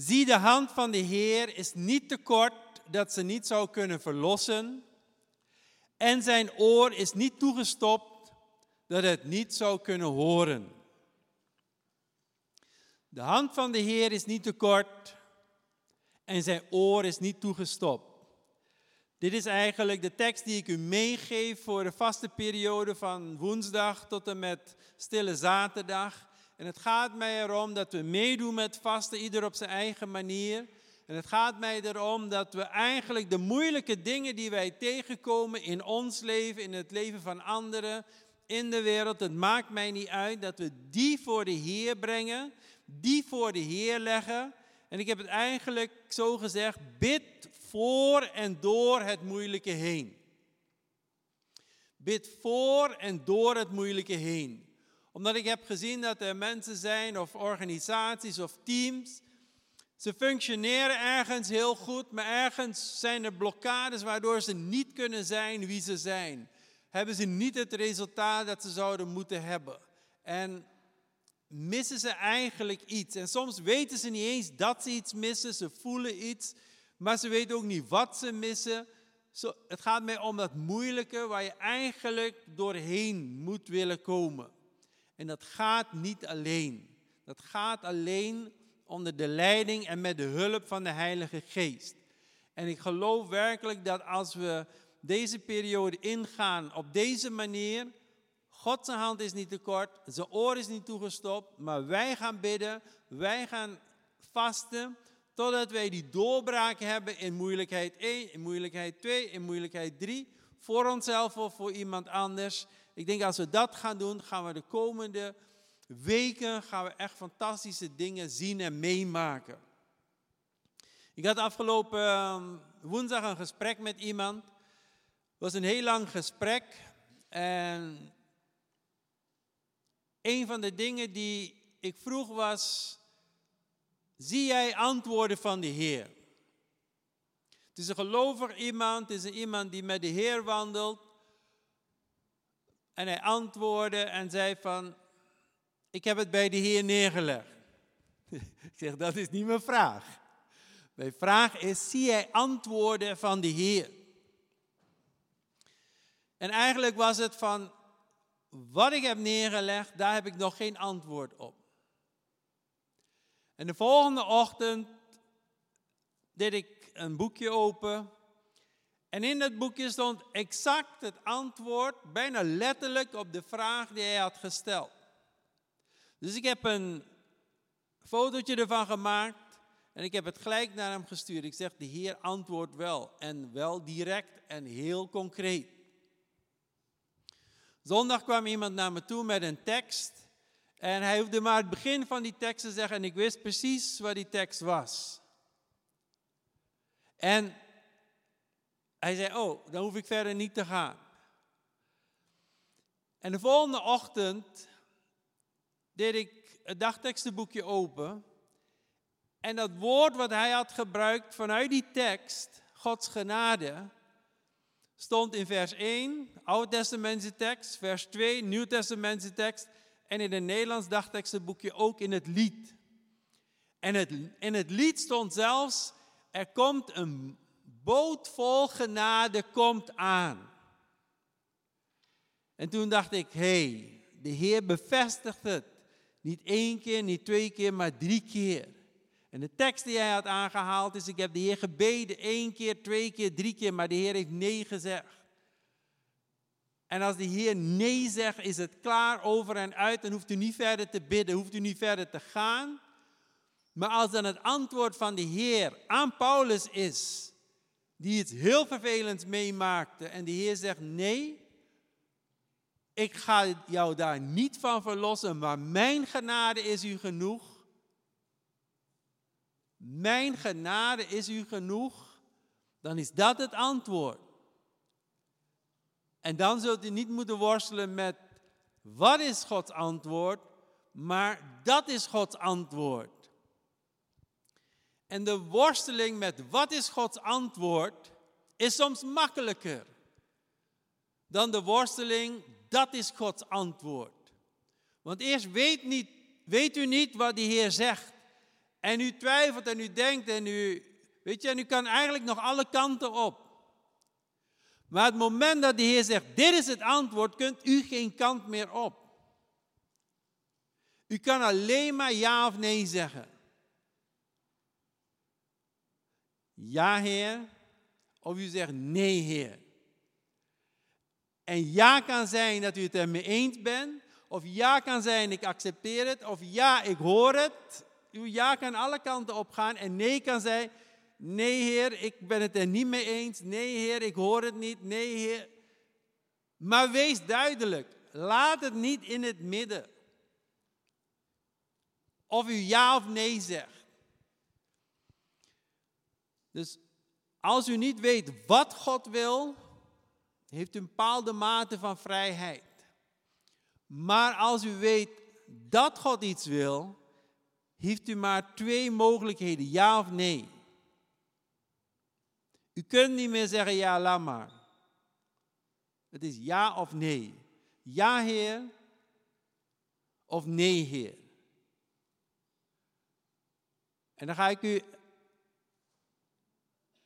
Zie, de hand van de Heer is niet te kort dat ze niet zou kunnen verlossen. En zijn oor is niet toegestopt dat het niet zou kunnen horen. De hand van de Heer is niet te kort en zijn oor is niet toegestopt. Dit is eigenlijk de tekst die ik u meegeef voor de vaste periode van woensdag tot en met stille zaterdag. En het gaat mij erom dat we meedoen met vasten, ieder op zijn eigen manier. En het gaat mij erom dat we eigenlijk de moeilijke dingen die wij tegenkomen in ons leven, in het leven van anderen, in de wereld, het maakt mij niet uit, dat we die voor de Heer brengen, die voor de Heer leggen. En ik heb het eigenlijk zo gezegd, bid voor en door het moeilijke heen. Bid voor en door het moeilijke heen. Omdat ik heb gezien dat er mensen zijn of organisaties of teams. Ze functioneren ergens heel goed, maar ergens zijn er blokkades waardoor ze niet kunnen zijn wie ze zijn. Hebben ze niet het resultaat dat ze zouden moeten hebben. En missen ze eigenlijk iets. En soms weten ze niet eens dat ze iets missen, ze voelen iets, maar ze weten ook niet wat ze missen. Zo, het gaat mij om dat moeilijke waar je eigenlijk doorheen moet willen komen. En dat gaat niet alleen. Dat gaat alleen onder de leiding en met de hulp van de Heilige Geest. En ik geloof werkelijk dat als we deze periode ingaan op deze manier, Gods hand is niet te kort, zijn oor is niet toegestopt, maar wij gaan bidden, wij gaan vasten, totdat wij die doorbraak hebben in moeilijkheid 1, in moeilijkheid 2, in moeilijkheid 3, voor onszelf of voor iemand anders. Ik denk als we dat gaan doen, gaan we de komende weken gaan we echt fantastische dingen zien en meemaken. Ik had afgelopen ehm, woensdag een gesprek met iemand. Het was een heel lang gesprek en een van de dingen die ik vroeg was, zie jij antwoorden van de Heer? Het is een gelovig iemand, het is iemand die met de Heer wandelt. En hij antwoordde en zei van, ik heb het bij de Heer neergelegd. ik zeg, dat is niet mijn vraag. Mijn vraag is, zie jij antwoorden van de Heer? En eigenlijk was het van, wat ik heb neergelegd, daar heb ik nog geen antwoord op. En de volgende ochtend deed ik een boekje open. En in dat boekje stond exact het antwoord, bijna letterlijk op de vraag die hij had gesteld. Dus ik heb een fotootje ervan gemaakt en ik heb het gelijk naar hem gestuurd. Ik zeg, de Heer antwoordt wel en wel direct en heel concreet. Zondag kwam iemand naar me toe met een tekst. En hij hoefde maar het begin van die tekst te zeggen en ik wist precies wat die tekst was. En hij zei, oh, dan hoef ik verder niet te gaan. En de volgende ochtend deed ik het dagtekstenboekje open. En dat woord wat hij had gebruikt vanuit die tekst, Gods genade, stond in vers 1, Oude Testamentse tekst, vers 2, Nieuw Testamentse tekst en in het Nederlands dagtekstenboekje ook in het lied. En het, in het lied stond zelfs, er komt een boot vol genade komt aan. En toen dacht ik, hé, hey, de Heer bevestigt het. Niet één keer, niet twee keer, maar drie keer. En de tekst die hij had aangehaald is, ik heb de Heer gebeden één keer, twee keer, drie keer, maar de Heer heeft nee gezegd. En als de Heer nee zegt, is het klaar over en uit. Dan hoeft u niet verder te bidden, hoeft u niet verder te gaan. Maar als dan het antwoord van de Heer aan Paulus is, die iets heel vervelends meemaakte, en de Heer zegt nee, ik ga jou daar niet van verlossen, maar mijn genade is u genoeg. Mijn genade is u genoeg. Dan is dat het antwoord. En dan zult u niet moeten worstelen met wat is Gods antwoord, maar dat is Gods antwoord. En de worsteling met wat is Gods antwoord is soms makkelijker dan de worsteling dat is Gods antwoord. Want eerst weet, niet, weet u niet wat de Heer zegt. En u twijfelt en u denkt en u, weet je, en u kan eigenlijk nog alle kanten op. Maar het moment dat de Heer zegt, dit is het antwoord, kunt u geen kant meer op. U kan alleen maar ja of nee zeggen. Ja, Heer. Of u zegt nee, Heer. En ja kan zijn dat u het ermee eens bent. Of ja kan zijn, ik accepteer het. Of ja, ik hoor het. Uw ja kan alle kanten op gaan. En nee kan zijn, nee Heer, ik ben het er niet mee eens. Nee Heer, ik hoor het niet. Nee Heer. Maar wees duidelijk. Laat het niet in het midden. Of u ja of nee zegt. Dus als u niet weet wat God wil, heeft u een bepaalde mate van vrijheid. Maar als u weet dat God iets wil, heeft u maar twee mogelijkheden, ja of nee. U kunt niet meer zeggen ja, laat maar. Het is ja of nee. Ja, Heer, of nee, Heer. En dan ga ik u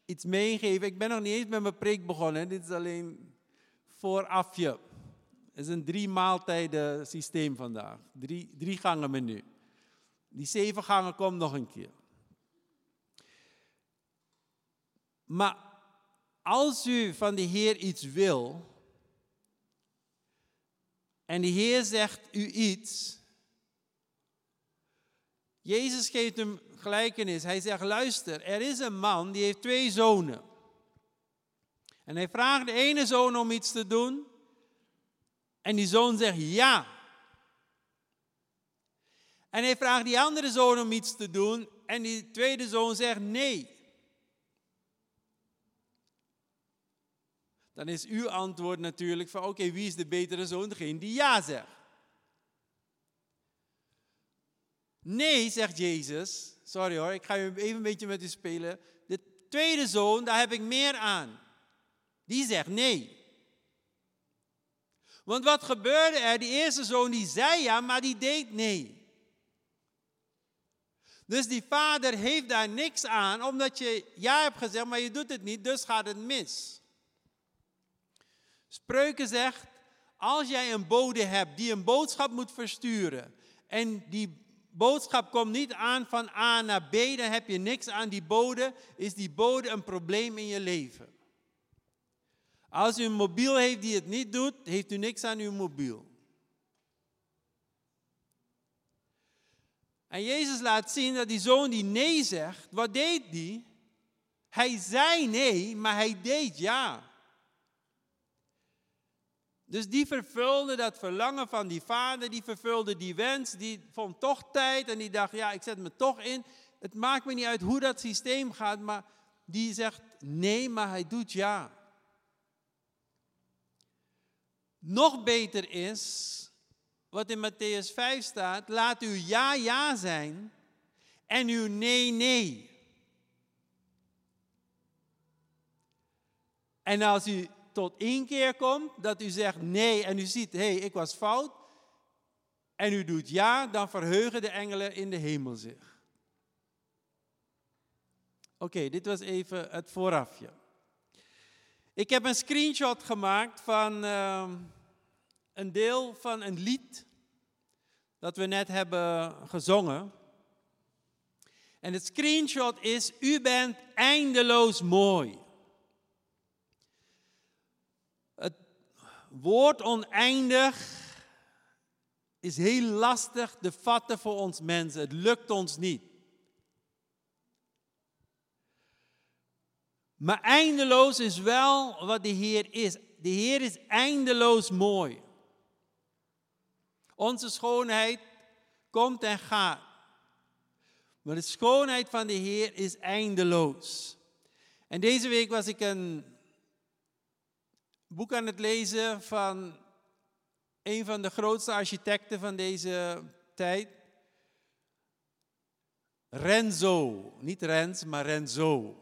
iets meegeven. Ik ben nog niet eens met mijn preek begonnen. Dit is alleen voorafje. Het is een drie maaltijden systeem vandaag. Drie, drie gangen menu. Die zeven gangen komt nog een keer. Maar als u van de Heer iets wil en de Heer zegt u iets, Jezus geeft hem gelijkenis. Hij zegt, luister, er is een man die heeft twee zonen. En hij vraagt de ene zoon om iets te doen. En die zoon zegt ja. En hij vraagt die andere zoon om iets te doen. En die tweede zoon zegt nee. Dan is uw antwoord natuurlijk van oké, wie is de betere zoon? Degene die ja zegt. Nee, zegt Jezus. Sorry hoor, ik ga even een beetje met u spelen. De tweede zoon, daar heb ik meer aan. Die zegt nee. Want wat gebeurde er? Die eerste zoon die zei ja, maar die deed nee. Dus die vader heeft daar niks aan, omdat je ja hebt gezegd, maar je doet het niet, dus gaat het mis. Spreuken zegt, als jij een bode hebt die een boodschap moet versturen en die boodschap komt niet aan van A naar B, dan heb je niks aan die bode, is die bode een probleem in je leven. Als u een mobiel heeft die het niet doet, heeft u niks aan uw mobiel. En Jezus laat zien dat die zoon die nee zegt, wat deed die? Hij zei nee, maar hij deed ja. Dus die vervulde dat verlangen van die vader, die vervulde die wens, die vond toch tijd en die dacht, ja, ik zet me toch in. Het maakt me niet uit hoe dat systeem gaat, maar die zegt nee, maar hij doet ja. Nog beter is, wat in Matthäus 5 staat, laat uw ja ja zijn en uw nee nee. En als u tot één keer komt dat u zegt nee en u ziet, hé, hey, ik was fout, en u doet ja, dan verheugen de engelen in de hemel zich. Oké, dit was even het voorafje. Ik heb een screenshot gemaakt van uh, een deel van een lied dat we net hebben gezongen. En het screenshot is: U bent eindeloos mooi. Woord oneindig is heel lastig te vatten voor ons mensen. Het lukt ons niet. Maar eindeloos is wel wat de Heer is. De Heer is eindeloos mooi. Onze schoonheid komt en gaat. Maar de schoonheid van de Heer is eindeloos. En deze week was ik een boek aan het lezen van een van de grootste architecten van deze tijd. Renzo, niet Rens, maar Renzo.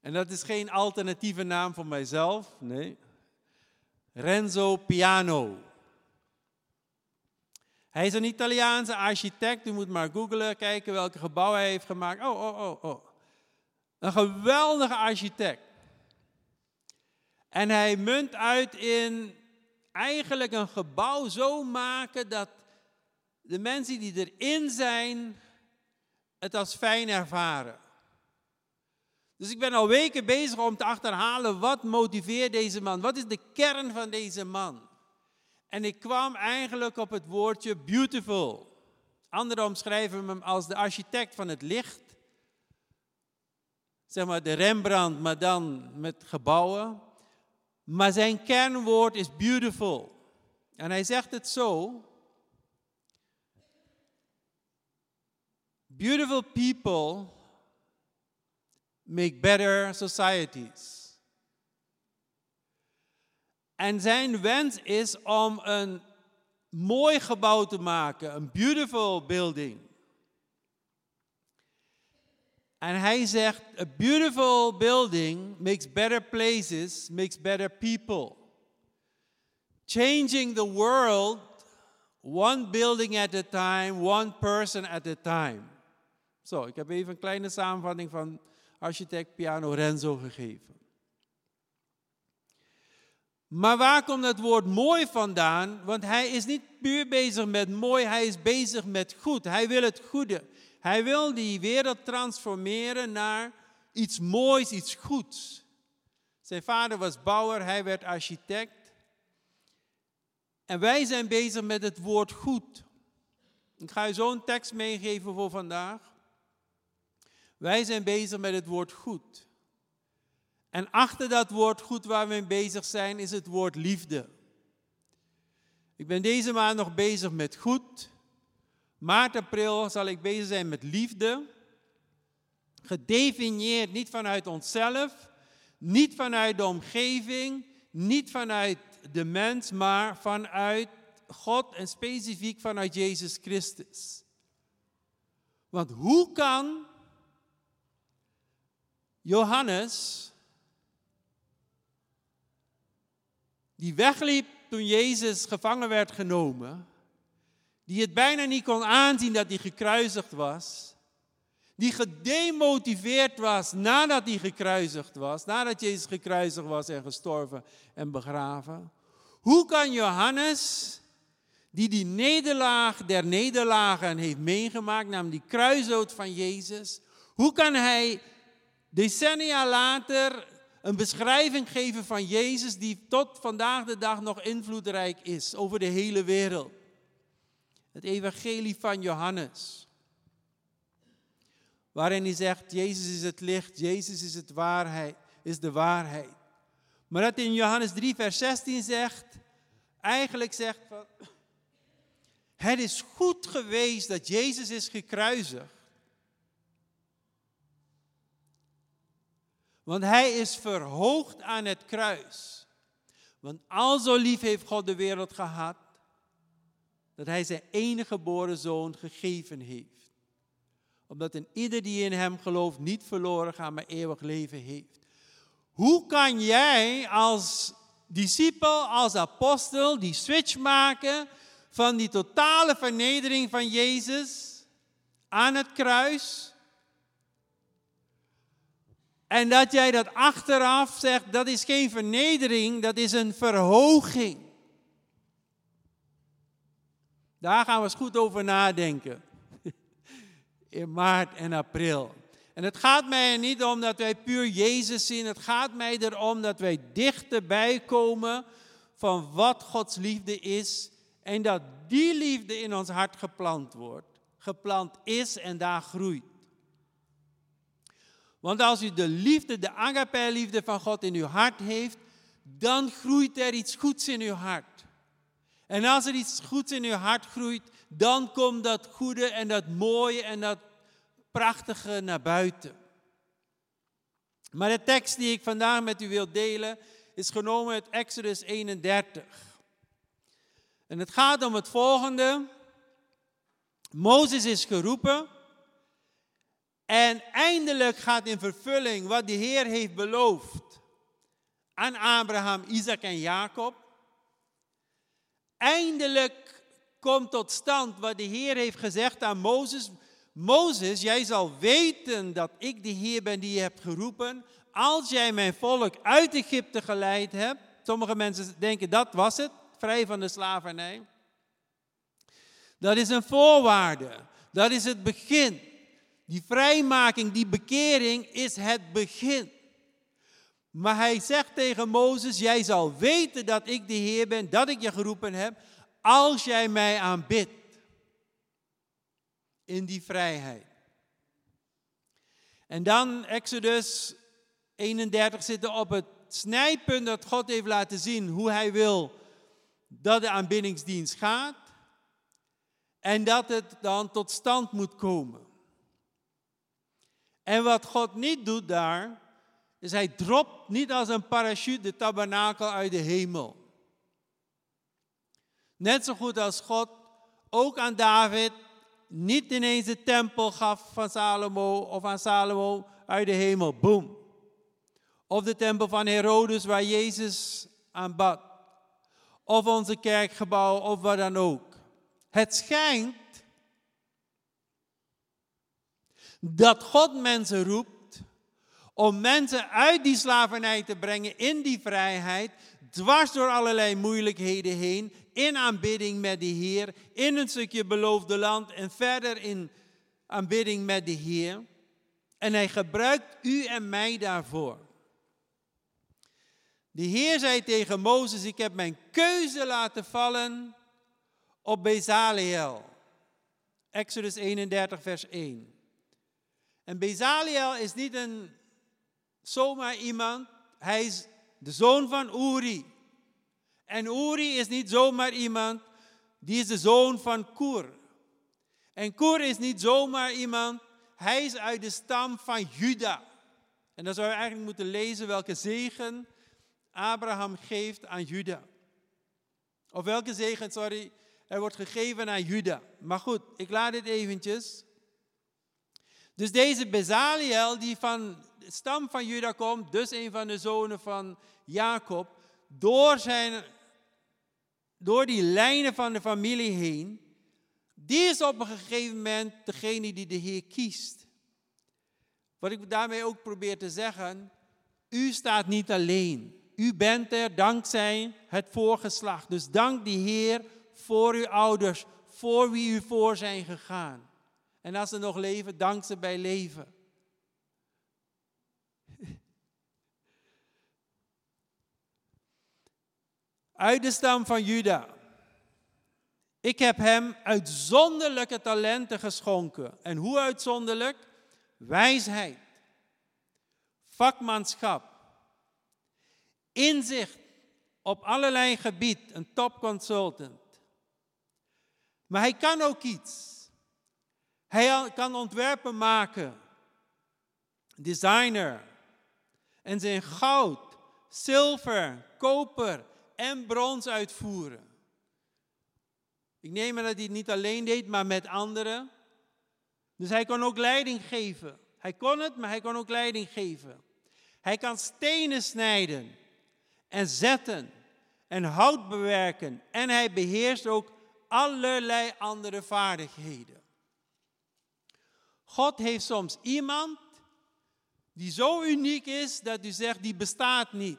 En dat is geen alternatieve naam voor mijzelf, nee. Renzo Piano. Hij is een Italiaanse architect. U moet maar googlen, kijken welke gebouwen hij heeft gemaakt. Oh, oh, oh, oh. Een geweldige architect. En hij munt uit in eigenlijk een gebouw zo maken dat de mensen die erin zijn het als fijn ervaren. Dus ik ben al weken bezig om te achterhalen wat motiveert deze man. Wat is de kern van deze man? En ik kwam eigenlijk op het woordje beautiful. Anderen omschrijven hem als de architect van het licht. Zeg maar de Rembrandt, maar dan met gebouwen. Maar zijn kernwoord is beautiful. En hij zegt het zo. Beautiful people make better societies. En zijn wens is om een mooi gebouw te maken, een beautiful building. En hij zegt, a beautiful building makes better places, makes better people. Changing the world, one building at a time, one person at a time. Zo, ik heb even een kleine samenvatting van architect Piano Renzo gegeven. Maar waar komt het woord mooi vandaan? Want hij is niet puur bezig met mooi, hij is bezig met goed. Hij wil het goede. Hij wil die wereld transformeren naar iets moois, iets goeds. Zijn vader was bouwer, hij werd architect. En wij zijn bezig met het woord goed. Ik ga je zo'n tekst meegeven voor vandaag. Wij zijn bezig met het woord goed. En achter dat woord goed waar we mee bezig zijn is het woord liefde. Ik ben deze maand nog bezig met goed. Maart, april zal ik bezig zijn met liefde. Gedefinieerd niet vanuit onszelf, niet vanuit de omgeving, niet vanuit de mens, maar vanuit God en specifiek vanuit Jezus Christus. Want hoe kan Johannes die wegliep toen Jezus gevangen werd genomen, die het bijna niet kon aanzien dat hij gekruisigd was, die gedemotiveerd was nadat hij gekruisigd was, nadat Jezus gekruisigd was en gestorven en begraven. Hoe kan Johannes, die die nederlaag der nederlagen heeft meegemaakt, namelijk die kruisdood van Jezus, hoe kan hij decennia later een beschrijving geven van Jezus die tot vandaag de dag nog invloedrijk is over de hele wereld. Het evangelie van Johannes. Waarin hij zegt, Jezus is het licht, Jezus is, het waarheid, is de waarheid. Maar dat in Johannes 3, vers 16 zegt, eigenlijk zegt het is goed geweest dat Jezus is gekruisigd. Want hij is verhoogd aan het kruis. Want al zo lief heeft God de wereld gehad, dat hij zijn enige geboren zoon gegeven heeft. Omdat een ieder die in hem gelooft niet verloren gaat, maar eeuwig leven heeft. Hoe kan jij als discipel, als apostel, die switch maken van die totale vernedering van Jezus aan het kruis en dat jij dat achteraf zegt, dat is geen vernedering, dat is een verhoging. Daar gaan we eens goed over nadenken. In maart en april. En het gaat mij er niet om dat wij puur Jezus zien. Het gaat mij erom dat wij dichterbij komen van wat Gods liefde is. En dat die liefde in ons hart geplant wordt. Geplant is en daar groeit. Want als u de liefde, de agape-liefde van God in uw hart heeft, dan groeit er iets goeds in uw hart. En als er iets goeds in uw hart groeit, dan komt dat goede en dat mooie en dat prachtige naar buiten. Maar de tekst die ik vandaag met u wil delen is genomen uit Exodus 31. En het gaat om het volgende. Mozes is geroepen en eindelijk gaat in vervulling wat de Heer heeft beloofd aan Abraham, Isaac en Jacob. Eindelijk komt tot stand wat de Heer heeft gezegd aan Mozes. Mozes, jij zal weten dat ik de Heer ben die je hebt geroepen. Als jij mijn volk uit Egypte geleid hebt. Sommige mensen denken dat was het, vrij van de slavernij. Dat is een voorwaarde. Dat is het begin. Die vrijmaking, die bekering is het begin. Maar hij zegt tegen Mozes, jij zal weten dat ik de Heer ben, dat ik je geroepen heb, als jij mij aanbidt. In die vrijheid. En dan Exodus 31 zitten op het snijpunt dat God heeft laten zien hoe hij wil dat de aanbiddingsdienst gaat. En dat het dan tot stand moet komen. En wat God niet doet daar, is hij dropt niet als een parachute de tabernakel uit de hemel. Net zo goed als God ook aan David niet ineens de tempel gaf van Salomo of aan Salomo uit de hemel. Boom. Of de tempel van Herodes waar Jezus aanbad. Of onze kerkgebouw of wat dan ook. Het schijnt dat God mensen roept om mensen uit die slavernij te brengen in die vrijheid, dwars door allerlei moeilijkheden heen, in aanbidding met de Heer, in een stukje beloofde land en verder in aanbidding met de Heer. En hij gebruikt u en mij daarvoor. De Heer zei tegen Mozes, ik heb mijn keuze laten vallen op Bezaliel. Exodus 31, vers 1. En Bezaliel is niet een zomaar iemand, hij is de zoon van Uri. En Uri is niet zomaar iemand, die is de zoon van Koer. En Koer is niet zomaar iemand, hij is uit de stam van Juda. En dan zou je eigenlijk moeten lezen welke zegen Abraham geeft aan Juda. Of welke zegen, sorry, er wordt gegeven aan Juda. Maar goed, ik laat dit eventjes. Dus deze Bezaliel, die van stam van Juda komt, dus een van de zonen van Jacob, door, zijn, door die lijnen van de familie heen, die is op een gegeven moment degene die de Heer kiest. Wat ik daarmee ook probeer te zeggen, u staat niet alleen. U bent er dankzij het voorgeslacht. Dus dank die Heer voor uw ouders, voor wie u voor zijn gegaan. En als ze nog leven, dank ze bij leven. Uit de stam van Juda. Ik heb hem uitzonderlijke talenten geschonken. En hoe uitzonderlijk? Wijsheid, vakmanschap, inzicht op allerlei gebied, een topconsultant. Maar hij kan ook iets. Hij kan ontwerpen maken, designer. En zijn goud, zilver, koper en brons uitvoeren. Ik neem aan dat hij het niet alleen deed, maar met anderen. Dus hij kon ook leiding geven. Hij kon het, maar hij kon ook leiding geven. Hij kan stenen snijden en zetten en hout bewerken. En hij beheerst ook allerlei andere vaardigheden. God heeft soms iemand die zo uniek is dat u zegt, die bestaat niet.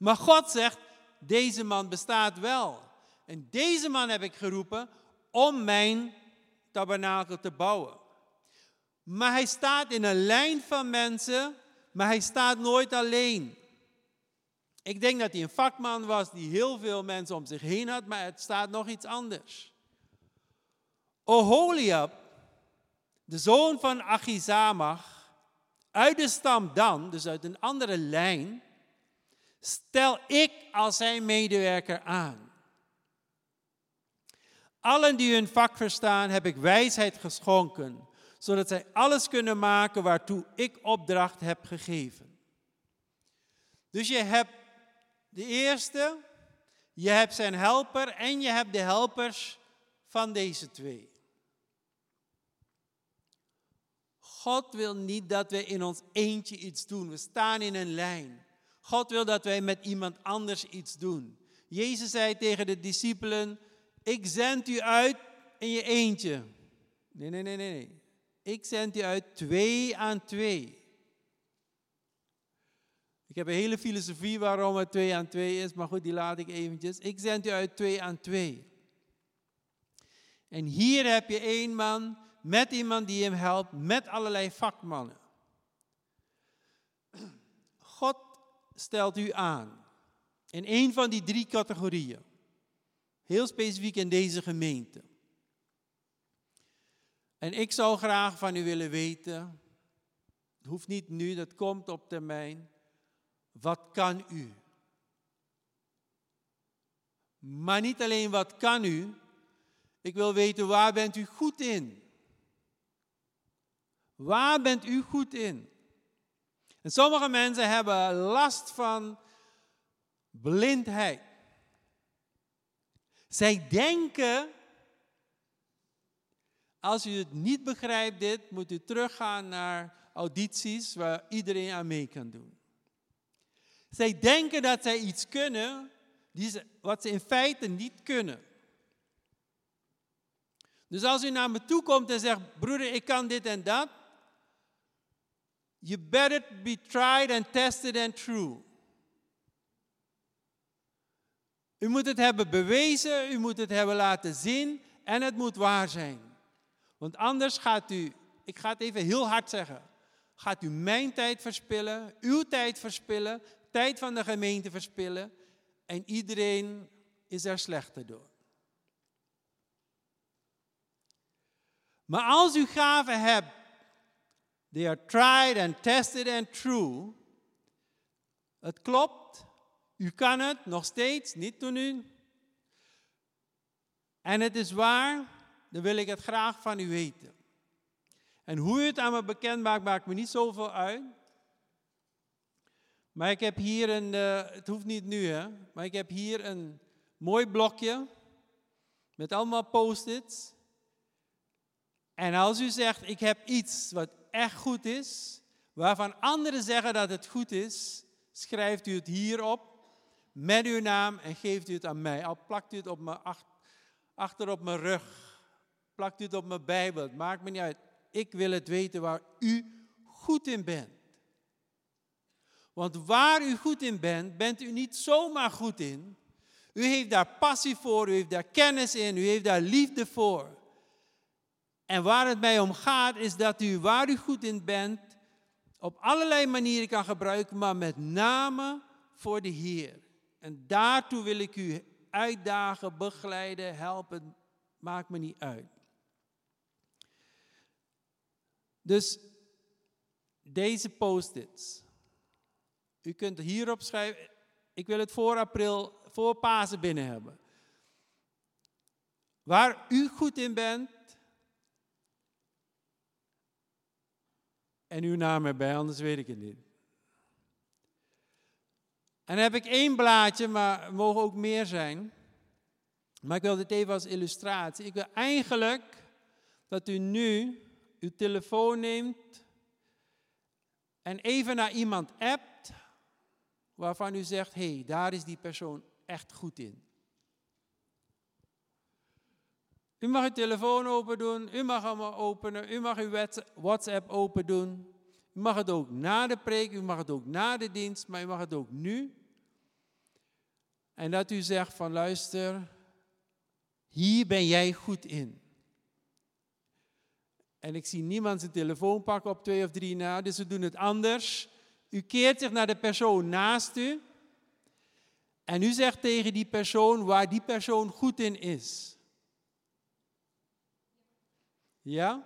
Maar God zegt, deze man bestaat wel. En deze man heb ik geroepen om mijn tabernakel te bouwen. Maar hij staat in een lijn van mensen, maar hij staat nooit alleen. Ik denk dat hij een vakman was die heel veel mensen om zich heen had, maar het staat nog iets anders. Oholiab de zoon van Achizamach, uit de stam Dan, dus uit een andere lijn, stel ik als zijn medewerker aan. Allen die hun vak verstaan, heb ik wijsheid geschonken, zodat zij alles kunnen maken waartoe ik opdracht heb gegeven. Dus je hebt de eerste, je hebt zijn helper en je hebt de helpers van deze twee. God wil niet dat wij in ons eentje iets doen. We staan in een lijn. God wil dat wij met iemand anders iets doen. Jezus zei tegen de discipelen, ik zend u uit in je eentje. Nee, nee, nee, nee, nee. Ik zend u uit twee aan twee. Ik heb een hele filosofie waarom het twee aan twee is, maar goed, die laat ik eventjes. Ik zend u uit twee aan twee. En hier heb je één man met iemand die hem helpt, met allerlei vakmannen. God stelt u aan in een van die drie categorieën. Heel specifiek in deze gemeente. En ik zou graag van u willen weten, het hoeft niet nu, dat komt op termijn. Wat kan u? Maar niet alleen wat kan u, ik wil weten waar bent u goed in? Waar bent u goed in? En sommige mensen hebben last van blindheid. Zij denken, als u het niet begrijpt dit, moet u teruggaan naar audities waar iedereen aan mee kan doen. Zij denken dat zij iets kunnen wat ze in feite niet kunnen. Dus als u naar me toe komt en zegt, broeder, ik kan dit en dat, you better be tried and tested and true. U moet het hebben bewezen, u moet het hebben laten zien en het moet waar zijn. Want anders gaat u, ik ga het even heel hard zeggen, gaat u mijn tijd verspillen, uw tijd verspillen, tijd van de gemeente verspillen en iedereen is er slechter door. Maar als u gaven hebt, they are tried and tested and true. Het klopt, u kan het nog steeds, niet toen u. En het is waar, dan wil ik het graag van u weten. En hoe u het aan me bekend maakt, maakt me niet zoveel uit. Maar ik heb hier een, uh, het hoeft niet nu hè, maar ik heb hier een mooi blokje met allemaal post-its. En als u zegt, ik heb iets wat echt goed is, waarvan anderen zeggen dat het goed is, schrijft u het hier op met uw naam en geeft u het aan mij. Al plakt u het op mijn achter op mijn rug, plakt u het op mijn Bijbel, het maakt me niet uit. Ik wil het weten waar u goed in bent. Want waar u goed in bent, bent u niet zomaar goed in. U heeft daar passie voor, u heeft daar kennis in, u heeft daar liefde voor. En waar het mij om gaat, is dat u waar u goed in bent, op allerlei manieren kan gebruiken, maar met name voor de Heer. En daartoe wil ik u uitdagen, begeleiden, helpen, maakt me niet uit. Dus deze post-its. U kunt hierop schrijven, ik wil het voor april, voor Pasen binnen hebben. Waar u goed in bent, en uw naam erbij, anders weet ik het niet. En dan heb ik één blaadje, maar er mogen ook meer zijn. Maar ik wil dit even als illustratie. Ik wil eigenlijk dat u nu uw telefoon neemt en even naar iemand appt waarvan u zegt, hé, hey, daar is die persoon echt goed in. U mag uw telefoon open doen, u mag hem openen, u mag uw WhatsApp open doen. U mag het ook na de preek, u mag het ook na de dienst, maar u mag het ook nu. En dat u zegt van luister, hier ben jij goed in. En ik zie niemand zijn telefoon pakken op twee of drie na, dus we doen het anders. U keert zich naar de persoon naast u. En u zegt tegen die persoon waar die persoon goed in is. Ja?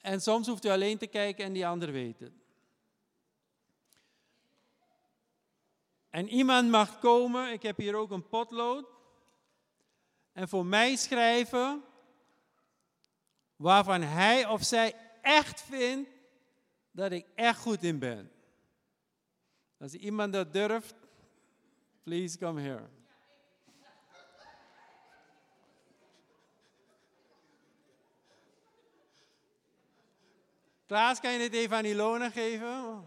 En soms hoeft u alleen te kijken en die ander weet het. En iemand mag komen, ik heb hier ook een potlood. En voor mij schrijven waarvan hij of zij echt vindt dat ik echt goed in ben. Als iemand dat durft, please come here. Klaas, kan je dit even aan Ilona geven?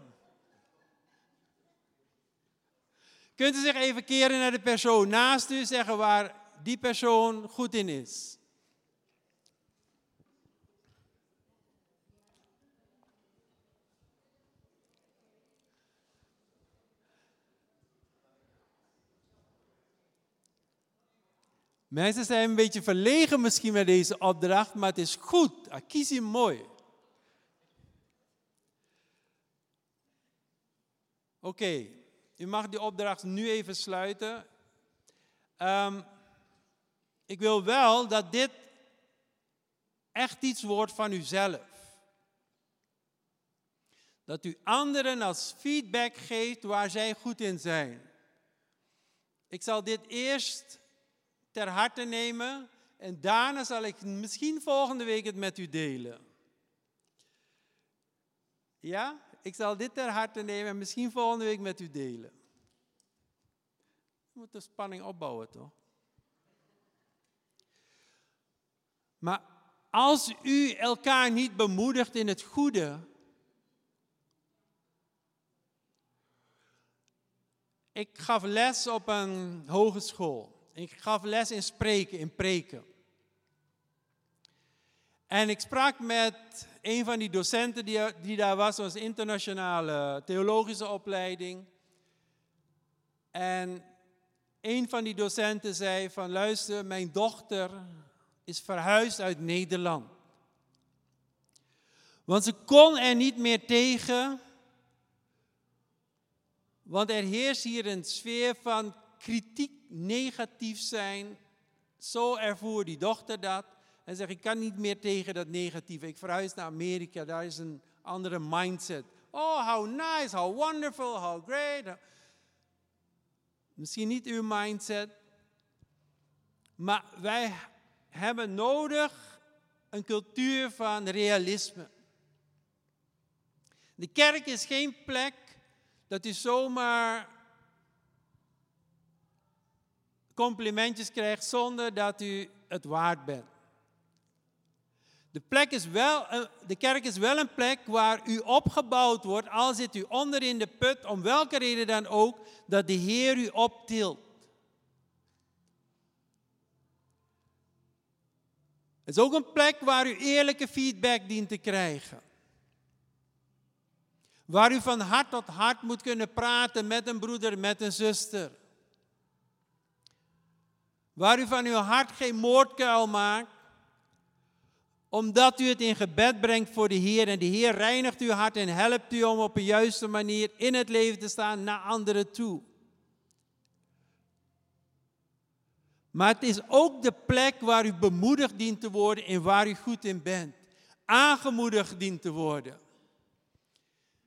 Kunt u zich even keren naar de persoon naast u, zeggen waar die persoon goed in is? Mensen zijn een beetje verlegen misschien met deze opdracht, maar het is goed. Kies hem mooi. Oké, u mag die opdracht nu even sluiten. Um, ik wil wel dat dit echt iets wordt van uzelf. Dat u anderen als feedback geeft waar zij goed in zijn. Ik zal dit eerst ter harte nemen en daarna zal ik misschien volgende week het met u delen. Ja, ik zal dit ter harte nemen en misschien volgende week met u delen. We moeten spanning opbouwen, toch? Maar als u elkaar niet bemoedigt in het goede, ik gaf les op een hogeschool. Ik gaf les in spreken, in preken. En ik sprak met een van die docenten die, die daar was, was internationale theologische opleiding. En een van die docenten zei van luister, mijn dochter is verhuisd uit Nederland. Want ze kon er niet meer tegen, want er heerst hier een sfeer van kritiek negatief zijn. Zo ervoer die dochter dat. En zegt, ik kan niet meer tegen dat negatieve. Ik verhuis naar Amerika, daar is een andere mindset. Oh, how nice, how wonderful, how great. Misschien niet uw mindset. Maar wij hebben nodig een cultuur van realisme. De kerk is geen plek dat u zomaar complimentjes krijgt zonder dat u het waard bent. De, plek is wel, de kerk is wel een plek waar u opgebouwd wordt, al zit u onder in de put, om welke reden dan ook, dat de Heer u optilt. Het is ook een plek waar u eerlijke feedback dient te krijgen. Waar u van hart tot hart moet kunnen praten met een broeder, met een zuster. Waar u van uw hart geen moordkuil maakt, omdat u het in gebed brengt voor de Heer. En de Heer reinigt uw hart en helpt u om op een juiste manier in het leven te staan naar anderen toe. Maar het is ook de plek waar u bemoedigd dient te worden en waar u goed in bent. Aangemoedigd dient te worden.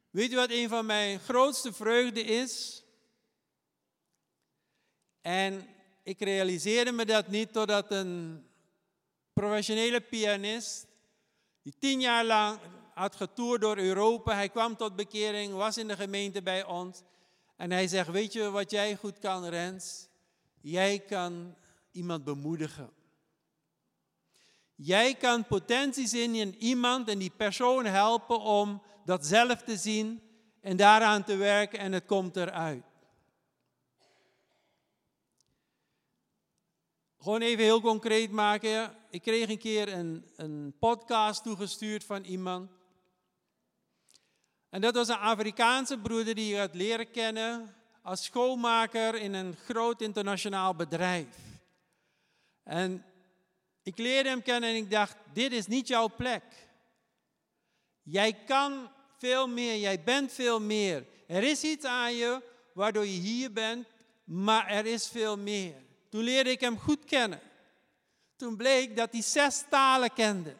Weet u wat een van mijn grootste vreugden is? En ik realiseerde me dat niet totdat een professionele pianist, die tien jaar lang had getoerd door Europa, hij kwam tot bekering, was in de gemeente bij ons. En hij zegt, weet je wat jij goed kan, Rens? Jij kan iemand bemoedigen. Jij kan potentie zien in iemand en die persoon helpen om dat zelf te zien en daaraan te werken en het komt eruit. Gewoon even heel concreet maken. Ik kreeg een keer een, een podcast toegestuurd van iemand. En dat was een Afrikaanse broeder die je had leren kennen als schoonmaker in een groot internationaal bedrijf. En ik leerde hem kennen en ik dacht, dit is niet jouw plek. Jij kan veel meer, jij bent veel meer. Er is iets aan je waardoor je hier bent, maar er is veel meer. Toen leerde ik hem goed kennen. Toen bleek dat hij zes talen kende.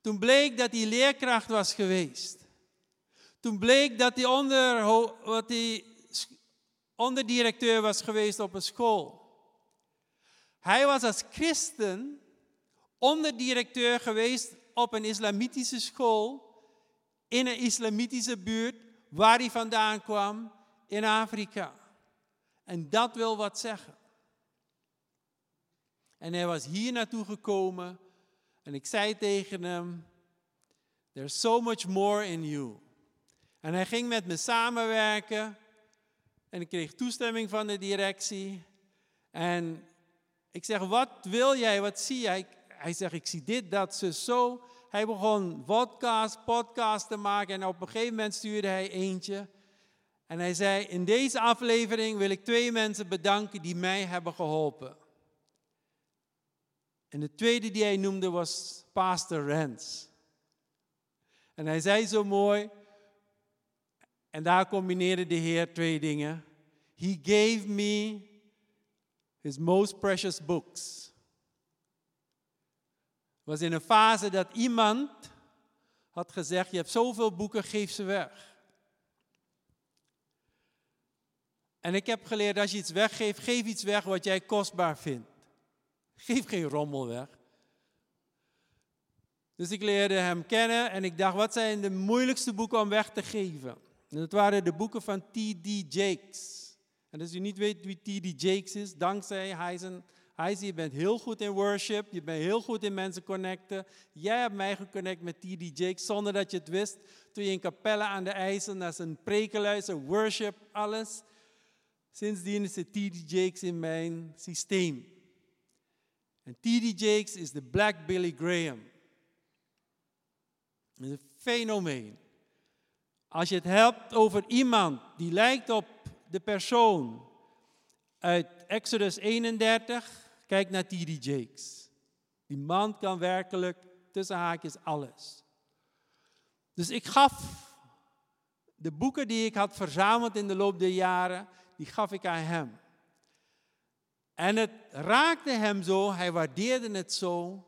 Toen bleek dat hij leerkracht was geweest. Toen bleek dat hij, onder, wat hij onderdirecteur was geweest op een school. Hij was als christen onderdirecteur geweest op een islamitische school in een islamitische buurt waar hij vandaan kwam in Afrika. En dat wil wat zeggen. En hij was hier naartoe gekomen en ik zei tegen hem, there's so much more in you. En hij ging met me samenwerken En ik kreeg toestemming van de directie. En ik zeg, wat wil jij, wat zie jij? Hij zegt, ik zie dit, dat, ze zo. Hij begon podcast, podcast te maken en op een gegeven moment stuurde hij eentje. En hij zei, in deze aflevering wil ik twee mensen bedanken die mij hebben geholpen. En de tweede die hij noemde was Pastor Rens. En hij zei zo mooi, en daar combineerde de Heer twee dingen. He gave me his most precious books. Was in een fase dat iemand had gezegd, je hebt zoveel boeken, geef ze weg. En ik heb geleerd, als je iets weggeeft, geef iets weg wat jij kostbaar vindt. Geef geen rommel weg. Dus ik leerde hem kennen en ik dacht, wat zijn de moeilijkste boeken om weg te geven? En dat waren de boeken van T.D. Jakes. En als u niet weet wie T.D. Jakes is, dankzij hij hij je bent heel goed in worship, je bent heel goed in mensen connecten. Jij hebt mij geconnect met T.D. Jakes zonder dat je het wist. Toen je in Capelle aan de IJssel naar zijn preken worship, alles. Sindsdien is T.D. Jakes in mijn systeem. En T.D. Jakes is de Black Billy Graham. Dat is een fenomeen. Als je het hebt over iemand die lijkt op de persoon uit Exodus 31, kijk naar T.D. Jakes. Die man kan werkelijk tussen haakjes alles. Dus ik gaf de boeken die ik had verzameld in de loop der jaren, die gaf ik aan hem. En het raakte hem zo, hij waardeerde het zo,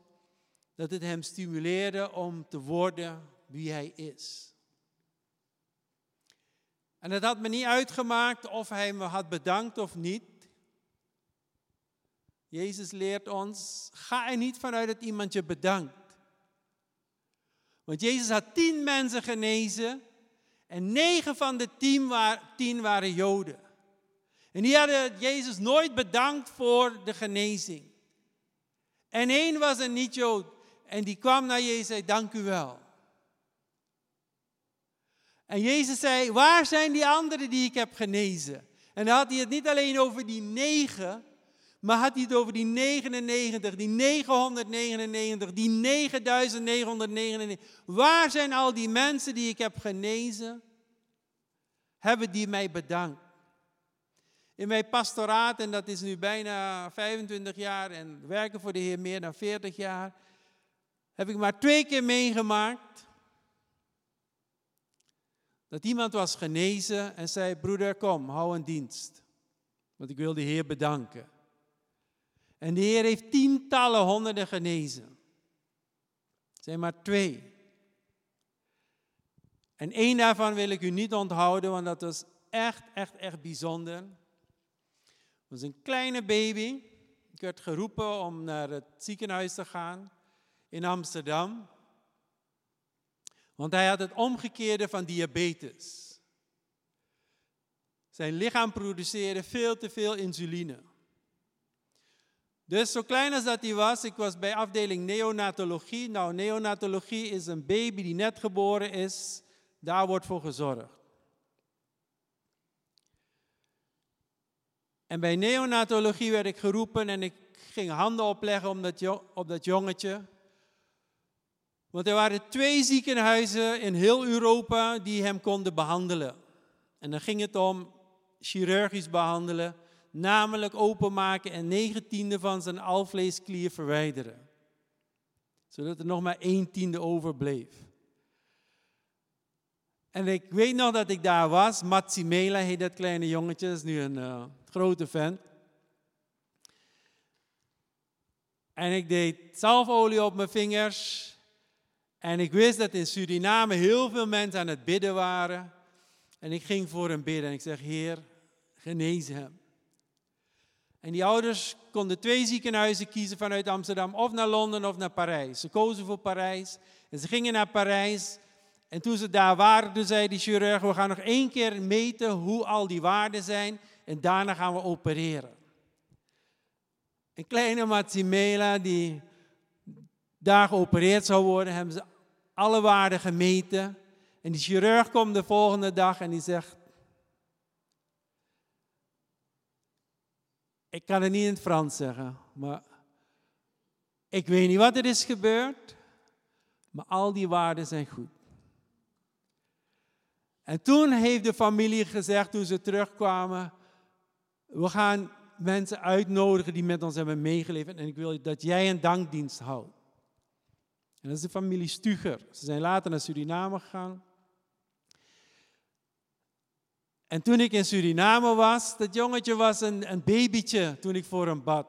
dat het hem stimuleerde om te worden wie hij is. En het had me niet uitgemaakt of hij me had bedankt of niet. Jezus leert ons, ga er niet vanuit dat iemand je bedankt. Want Jezus had tien mensen genezen en negen van de tien, waren Joden. En die hadden Jezus nooit bedankt voor de genezing. En één was een niet-Jood en die kwam naar Jezus en zei, dank u wel. En Jezus zei, waar zijn die anderen die ik heb genezen? En dan had hij het niet alleen over die negen, maar had hij het over die 99, die 999, die 9999. Waar zijn al die mensen die ik heb genezen? Hebben die mij bedankt? In mijn pastoraat, en dat is nu bijna 25 jaar en werken voor de Heer meer dan 40 jaar, heb ik maar twee keer meegemaakt dat iemand was genezen en zei, broeder kom, hou een dienst. Want ik wil de Heer bedanken. En de Heer heeft tientallen, honderden genezen. Het zijn maar twee. En één daarvan wil ik u niet onthouden, want dat was echt, echt, echt bijzonder. Was een kleine baby. Ik werd geroepen om naar het ziekenhuis te gaan in Amsterdam. Want hij had het omgekeerde van diabetes. Zijn lichaam produceerde veel te veel insuline. Dus zo klein als dat hij was, ik was bij afdeling neonatologie. Nou, neonatologie is een baby die net geboren is. Daar wordt voor gezorgd. En bij neonatologie werd ik geroepen en ik ging handen opleggen op dat, op dat jongetje. Want er waren twee ziekenhuizen in heel Europa die hem konden behandelen. En dan ging het om chirurgisch behandelen, namelijk openmaken en negen tiende van zijn alvleesklier verwijderen. Zodat er nog maar één tiende overbleef. En ik weet nog dat ik daar was. Matsimela heet dat kleine jongetje, is nu een uh, grote vent. En ik deed zalfolie op mijn vingers. En ik wist dat in Suriname heel veel mensen aan het bidden waren. En ik ging voor hem bidden en ik zeg, Heer, genees hem. En die ouders konden twee ziekenhuizen kiezen vanuit Amsterdam, of naar Londen of naar Parijs. Ze kozen voor Parijs en ze gingen naar Parijs. En toen ze daar waren, toen zei die chirurg, we gaan nog één keer meten hoe al die waarden zijn en daarna gaan we opereren. Een kleine Matsimela die daar geopereerd zou worden, hebben ze alle waarden gemeten. En die chirurg komt de volgende dag en die zegt, ik kan het niet in het Frans zeggen, maar ik weet niet wat er is gebeurd, maar al die waarden zijn goed. En toen heeft de familie gezegd, toen ze terugkwamen, we gaan mensen uitnodigen die met ons hebben meegeleefd en ik wil dat jij een dankdienst houdt. En dat is de familie Stuger. Ze zijn later naar Suriname gegaan. En toen ik in Suriname was, dat jongetje was een, een babytje toen ik voor hem bad.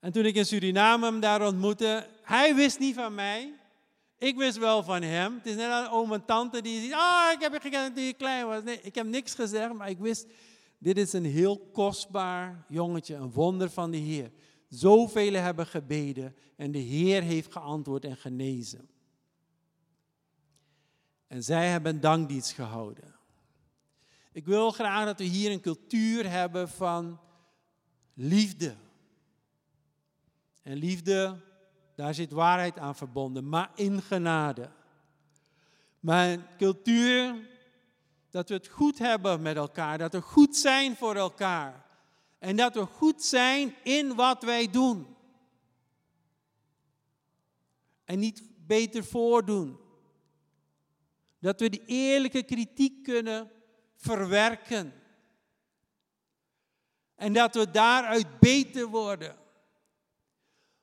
En toen ik in Suriname hem daar ontmoette, hij wist niet van mij. Ik wist wel van hem. Het is net een oom en tante die zegt, ah, ik heb je gekend toen je klein was. Nee, ik heb niks gezegd, maar ik wist, dit is een heel kostbaar jongetje, een wonder van de Heer. Zoveel hebben gebeden en de Heer heeft geantwoord en genezen. En zij hebben dankdienst gehouden. Ik wil graag dat we hier een cultuur hebben van liefde. En liefde, daar zit waarheid aan verbonden, maar in genade. Maar een cultuur dat we het goed hebben met elkaar, dat we goed zijn voor elkaar. En dat we goed zijn in wat wij doen. En niet beter voordoen. Dat we die eerlijke kritiek kunnen verwerken. En dat we daaruit beter worden.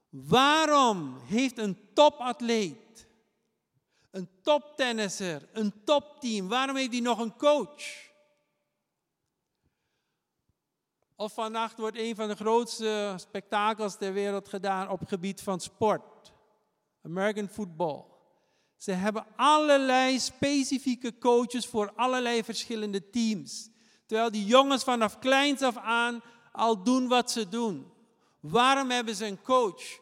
Waarom heeft een topatleet, een toptennisser, een topteam, waarom heeft hij nog een coach? Of vannacht wordt een van de grootste spektakels ter wereld gedaan op het gebied van sport. American football. Ze hebben allerlei specifieke coaches voor allerlei verschillende teams. Terwijl die jongens vanaf kleins af aan al doen wat ze doen. Waarom hebben ze een coach?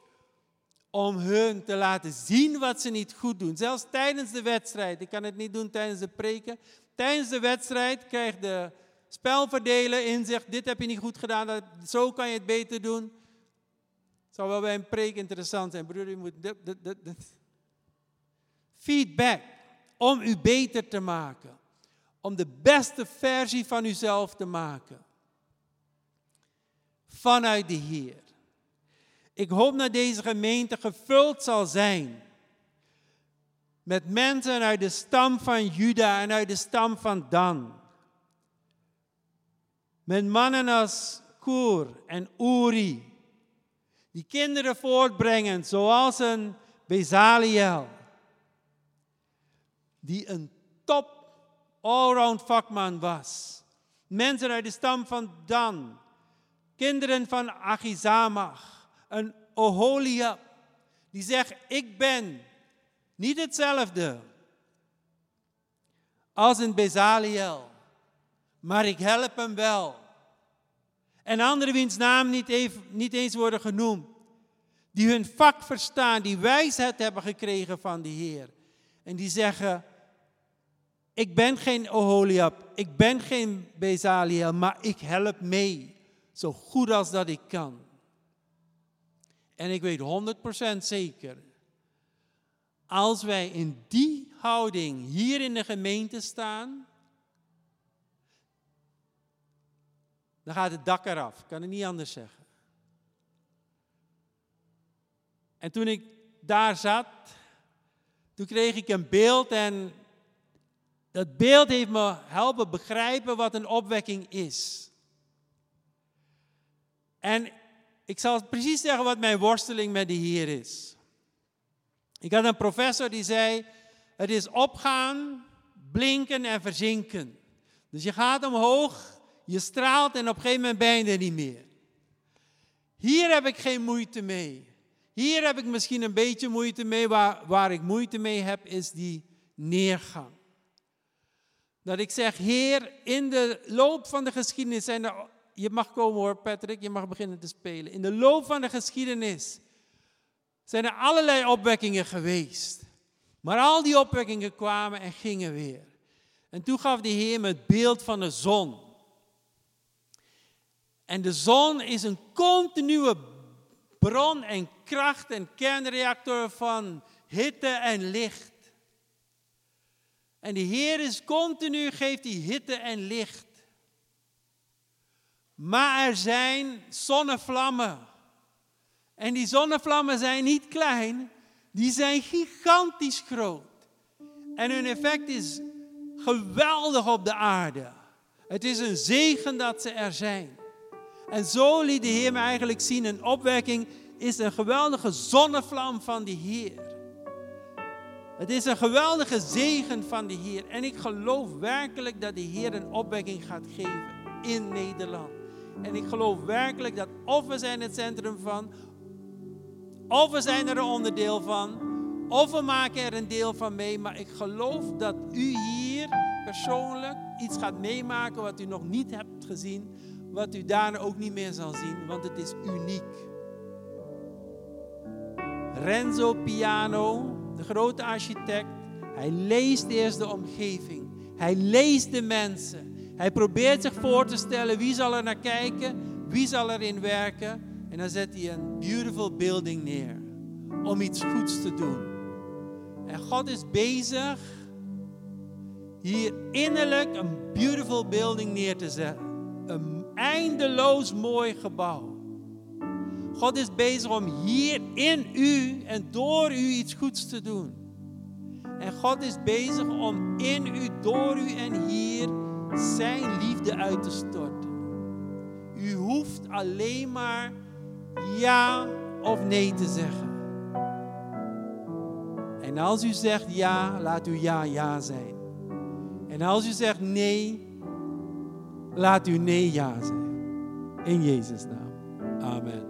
Om hun te laten zien wat ze niet goed doen. Zelfs tijdens de wedstrijd. Ik kan het niet doen tijdens de preken. Tijdens de wedstrijd krijgt de spelverdeler inzicht. Dit heb je niet goed gedaan. Dat, zo kan je het beter doen. Het zou wel bij een preek interessant zijn. Broer, je moet... Feedback. Om u beter te maken. Om de beste versie van uzelf te maken. Vanuit de Heer. Ik hoop dat deze gemeente gevuld zal zijn met mensen uit de stam van Juda en uit de stam van Dan. Met mannen als Koer en Uri, die kinderen voortbrengen zoals een Bezaliel, die een top allround vakman was. Mensen uit de stam van Dan, kinderen van Achizamach, een Oholia, die zegt, ik ben niet hetzelfde als een Bezaliel, maar ik help hem wel. En anderen wiens naam niet, even, niet eens worden genoemd, die hun vak verstaan, die wijsheid hebben gekregen van de Heer. En die zeggen, ik ben geen Oholiab, ik ben geen Bezaliel, maar ik help mee, zo goed als dat ik kan. En ik weet 100% zeker, als wij in die houding hier in de gemeente staan, dan gaat het dak eraf. Kan het niet anders zeggen. En toen ik daar zat, toen kreeg ik een beeld en dat beeld heeft me helpen begrijpen wat een opwekking is. En ik zal precies zeggen wat mijn worsteling met de Heer is. Ik had een professor die zei: Het is opgaan, blinken en verzinken. Dus je gaat omhoog, je straalt en op een gegeven moment ben je er niet meer. Hier heb ik geen moeite mee. Hier heb ik misschien een beetje moeite mee. Waar, waar ik moeite mee heb, is die neergang. Dat ik zeg, Heer, in de loop van de geschiedenis zijn er. Je mag komen hoor, Patrick, je mag beginnen te spelen. In de loop van de geschiedenis zijn er allerlei opwekkingen geweest. Maar al die opwekkingen kwamen en gingen weer. En toen gaf de Heer me het beeld van de zon. En de zon is een continue bron en kracht en kernreactor van hitte en licht. En de Heer is continu, geeft die hitte en licht. Maar er zijn zonnevlammen. En die zonnevlammen zijn niet klein, die zijn gigantisch groot. En hun effect is geweldig op de aarde. Het is een zegen dat ze er zijn. En zo liet de Heer me eigenlijk zien, een opwekking is een geweldige zonnevlam van de Heer. Het is een geweldige zegen van de Heer. En ik geloof werkelijk dat de Heer een opwekking gaat geven in Nederland. En ik geloof werkelijk dat of we zijn het centrum van, of we zijn er een onderdeel van, of we maken er een deel van mee. Maar ik geloof dat u hier persoonlijk iets gaat meemaken wat u nog niet hebt gezien. Wat u daarna ook niet meer zal zien, want het is uniek. Renzo Piano, de grote architect, hij leest eerst de omgeving. Hij leest de mensen. Hij probeert zich voor te stellen wie zal er naar kijken, wie zal erin werken. En dan zet hij een beautiful building neer om iets goeds te doen. En God is bezig hier innerlijk een beautiful building neer te zetten. Een eindeloos mooi gebouw. God is bezig om hier in u en door u iets goeds te doen. En God is bezig om in u, door u en hier zijn liefde uit te storten. U hoeft alleen maar ja of nee te zeggen. En als u zegt ja, laat uw ja ja zijn. En als u zegt nee, laat uw nee ja zijn. In Jezus' naam. Amen.